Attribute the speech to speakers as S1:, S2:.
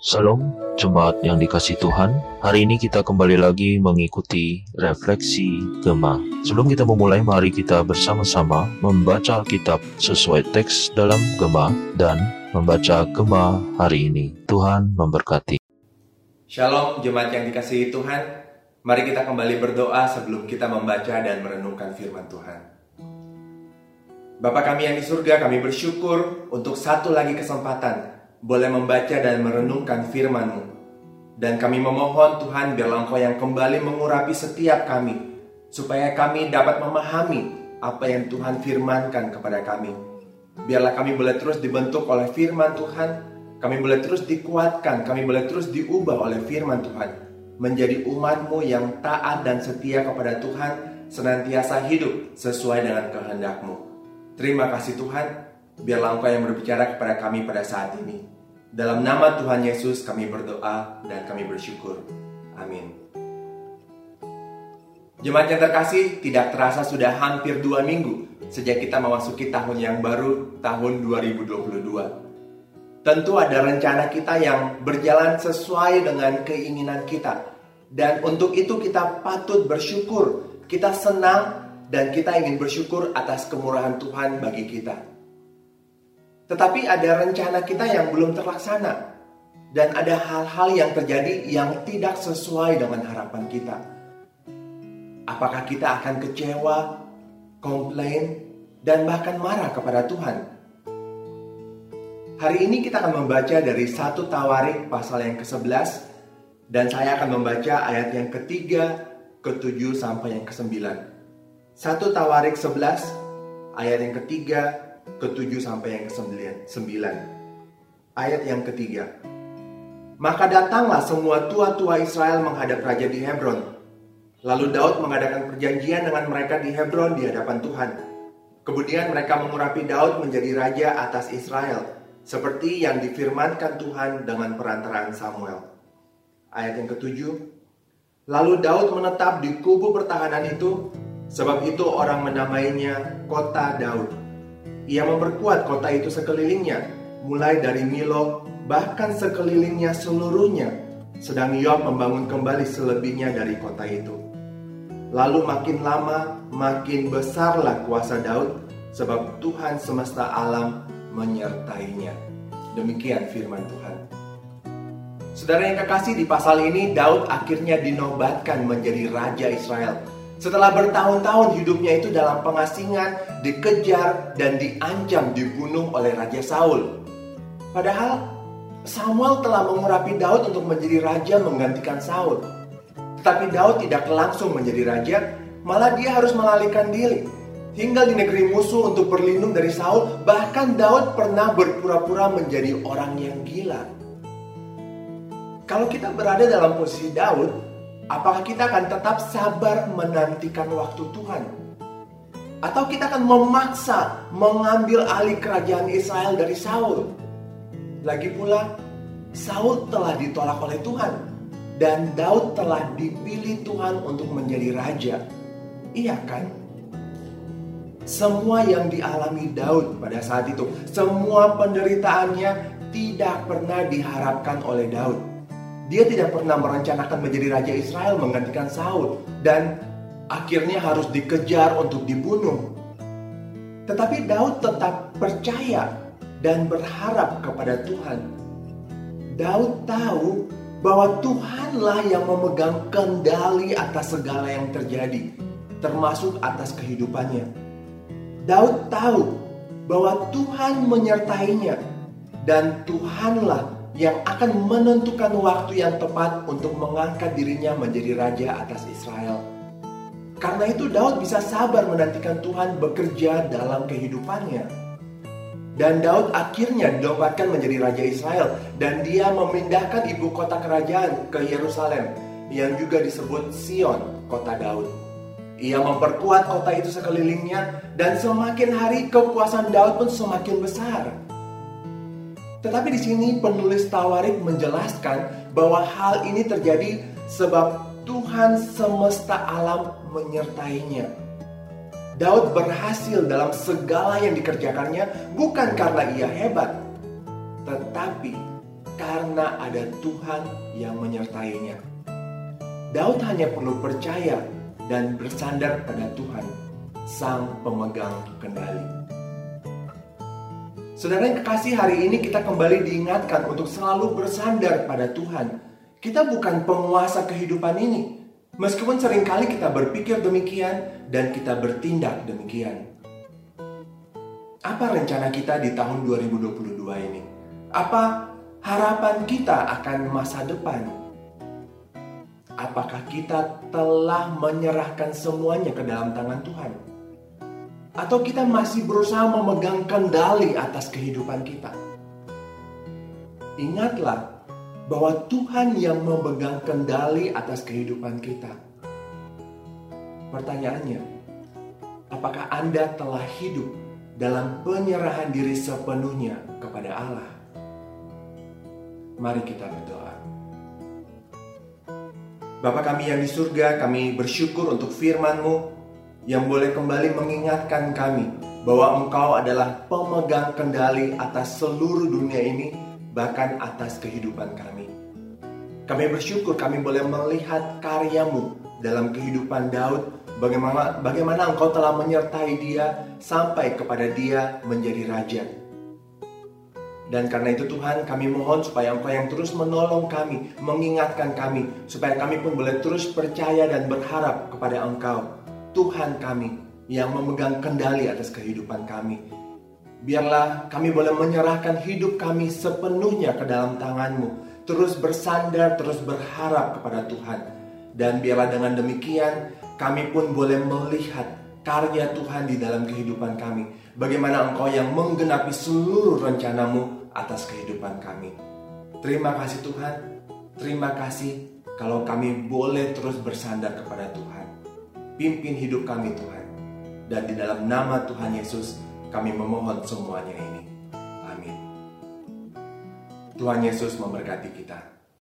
S1: Salam jemaat yang dikasih Tuhan. Hari ini kita kembali lagi mengikuti refleksi Gema. Sebelum kita memulai, mari kita bersama-sama membaca Alkitab sesuai teks dalam Gema dan membaca Gema hari ini. Tuhan memberkati.
S2: Shalom jemaat yang dikasihi Tuhan. Mari kita kembali berdoa sebelum kita membaca dan merenungkan firman Tuhan. Bapak kami yang di surga, kami bersyukur untuk satu lagi kesempatan boleh membaca dan merenungkan firman-Mu. Dan kami memohon Tuhan biarlah Engkau yang kembali mengurapi setiap kami, supaya kami dapat memahami apa yang Tuhan firmankan kepada kami. Biarlah kami boleh terus dibentuk oleh firman Tuhan, kami boleh terus dikuatkan, kami boleh terus diubah oleh firman Tuhan, menjadi umat-Mu yang taat dan setia kepada Tuhan, senantiasa hidup sesuai dengan kehendak-Mu. Terima kasih Tuhan, biarlah Engkau yang berbicara kepada kami pada saat ini. Dalam nama Tuhan Yesus kami berdoa dan kami bersyukur. Amin. Jemaat yang terkasih, tidak terasa sudah hampir dua minggu sejak kita memasuki tahun yang baru, tahun 2022. Tentu ada rencana kita yang berjalan sesuai dengan keinginan kita. Dan untuk itu kita patut bersyukur, kita senang dan kita ingin bersyukur atas kemurahan Tuhan bagi kita. Tetapi ada rencana kita yang belum terlaksana. Dan ada hal-hal yang terjadi yang tidak sesuai dengan harapan kita. Apakah kita akan kecewa, komplain, dan bahkan marah kepada Tuhan? Hari ini kita akan membaca dari satu Tawarik pasal yang ke-11 dan saya akan membaca ayat yang ketiga, ketujuh sampai yang ke-9. Satu Tawarik 11 ayat yang ketiga, ke-7 sampai yang ke-9. Ayat yang ketiga. Maka datanglah semua tua-tua Israel menghadap raja di Hebron. Lalu Daud mengadakan perjanjian dengan mereka di Hebron di hadapan Tuhan. Kemudian mereka mengurapi Daud menjadi raja atas Israel, seperti yang difirmankan Tuhan dengan perantaraan Samuel. Ayat yang ketujuh. Lalu Daud menetap di kubu pertahanan itu, sebab itu orang menamainya kota Daud. Ia memperkuat kota itu sekelilingnya, mulai dari Milo, bahkan sekelilingnya seluruhnya, sedang Yoab membangun kembali selebihnya dari kota itu. Lalu makin lama, makin besarlah kuasa Daud, sebab Tuhan semesta alam menyertainya. Demikian firman Tuhan. Saudara yang kekasih di pasal ini, Daud akhirnya dinobatkan menjadi Raja Israel setelah bertahun-tahun hidupnya itu dalam pengasingan, dikejar, dan diancam dibunuh oleh Raja Saul. Padahal Samuel telah mengurapi Daud untuk menjadi raja menggantikan Saul. Tetapi Daud tidak langsung menjadi raja, malah dia harus melalikan diri. Tinggal di negeri musuh untuk berlindung dari Saul, bahkan Daud pernah berpura-pura menjadi orang yang gila. Kalau kita berada dalam posisi Daud, Apakah kita akan tetap sabar menantikan waktu Tuhan? Atau kita akan memaksa mengambil alih kerajaan Israel dari Saul? Lagi pula, Saul telah ditolak oleh Tuhan dan Daud telah dipilih Tuhan untuk menjadi raja. Iya kan? Semua yang dialami Daud pada saat itu, semua penderitaannya tidak pernah diharapkan oleh Daud. Dia tidak pernah merencanakan menjadi raja Israel menggantikan Saul dan akhirnya harus dikejar untuk dibunuh. Tetapi Daud tetap percaya dan berharap kepada Tuhan. Daud tahu bahwa Tuhanlah yang memegang kendali atas segala yang terjadi, termasuk atas kehidupannya. Daud tahu bahwa Tuhan menyertainya dan Tuhanlah yang akan menentukan waktu yang tepat untuk mengangkat dirinya menjadi raja atas Israel. Karena itu Daud bisa sabar menantikan Tuhan bekerja dalam kehidupannya. Dan Daud akhirnya dinobatkan menjadi raja Israel dan dia memindahkan ibu kota kerajaan ke Yerusalem yang juga disebut Sion, kota Daud. Ia memperkuat kota itu sekelilingnya dan semakin hari kekuasaan Daud pun semakin besar. Tetapi di sini penulis Tawarik menjelaskan bahwa hal ini terjadi sebab Tuhan semesta alam menyertainya. Daud berhasil dalam segala yang dikerjakannya bukan karena ia hebat, tetapi karena ada Tuhan yang menyertainya. Daud hanya perlu percaya dan bersandar pada Tuhan, Sang Pemegang Kendali. Saudara yang kekasih, hari ini kita kembali diingatkan untuk selalu bersandar pada Tuhan. Kita bukan penguasa kehidupan ini, meskipun sering kali kita berpikir demikian dan kita bertindak demikian. Apa rencana kita di tahun 2022 ini? Apa harapan kita akan masa depan? Apakah kita telah menyerahkan semuanya ke dalam tangan Tuhan? Atau kita masih berusaha memegang kendali atas kehidupan kita? Ingatlah bahwa Tuhan yang memegang kendali atas kehidupan kita. Pertanyaannya, apakah Anda telah hidup dalam penyerahan diri sepenuhnya kepada Allah? Mari kita berdoa. Bapa kami yang di surga, kami bersyukur untuk firman-Mu yang boleh kembali mengingatkan kami bahwa Engkau adalah pemegang kendali atas seluruh dunia ini, bahkan atas kehidupan kami. Kami bersyukur kami boleh melihat karyamu dalam kehidupan Daud, bagaimana, bagaimana Engkau telah menyertai dia sampai kepada dia menjadi raja. Dan karena itu Tuhan kami mohon supaya Engkau yang terus menolong kami, mengingatkan kami, supaya kami pun boleh terus percaya dan berharap kepada Engkau, Tuhan kami yang memegang kendali atas kehidupan kami. Biarlah kami boleh menyerahkan hidup kami sepenuhnya ke dalam tangan-Mu, terus bersandar, terus berharap kepada Tuhan. Dan biarlah dengan demikian kami pun boleh melihat karya Tuhan di dalam kehidupan kami. Bagaimana Engkau yang menggenapi seluruh rencanamu atas kehidupan kami. Terima kasih Tuhan, terima kasih kalau kami boleh terus bersandar kepada Tuhan. Pimpin hidup kami Tuhan. Dan di dalam nama Tuhan Yesus kami memohon semuanya ini. Amin. Tuhan Yesus memberkati kita.